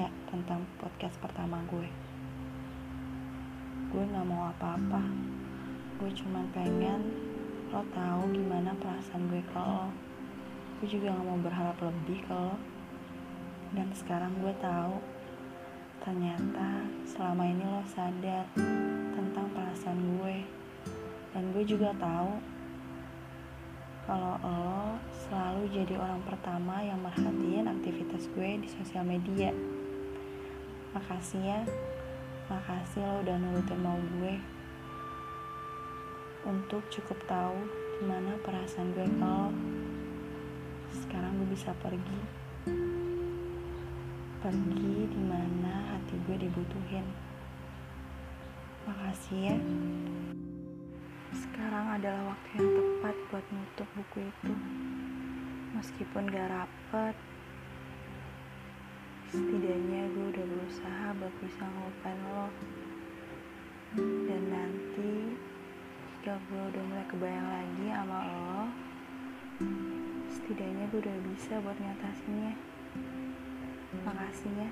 tentang podcast pertama gue. Gue gak mau apa-apa. Gue cuma pengen lo tahu gimana perasaan gue ke lo. Gue juga gak mau berharap lebih ke lo. Dan sekarang gue tahu ternyata selama ini lo sadar tentang perasaan gue. Dan gue juga tahu kalau lo selalu jadi orang pertama yang merhatiin aktivitas gue di sosial media. Makasih ya, makasih lo udah nurutin mau gue untuk cukup tahu gimana perasaan gue lo. Sekarang gue bisa pergi, pergi di mana hati gue dibutuhin. Makasih ya. Sekarang adalah waktu yang tepat buat nutup buku itu. Meskipun gak rapet, setidaknya gue udah berusaha buat bisa ngelupain lo. Dan nanti, jika gue udah mulai kebayang lagi sama lo, setidaknya gue udah bisa buat ngatasinnya. Makasih ya.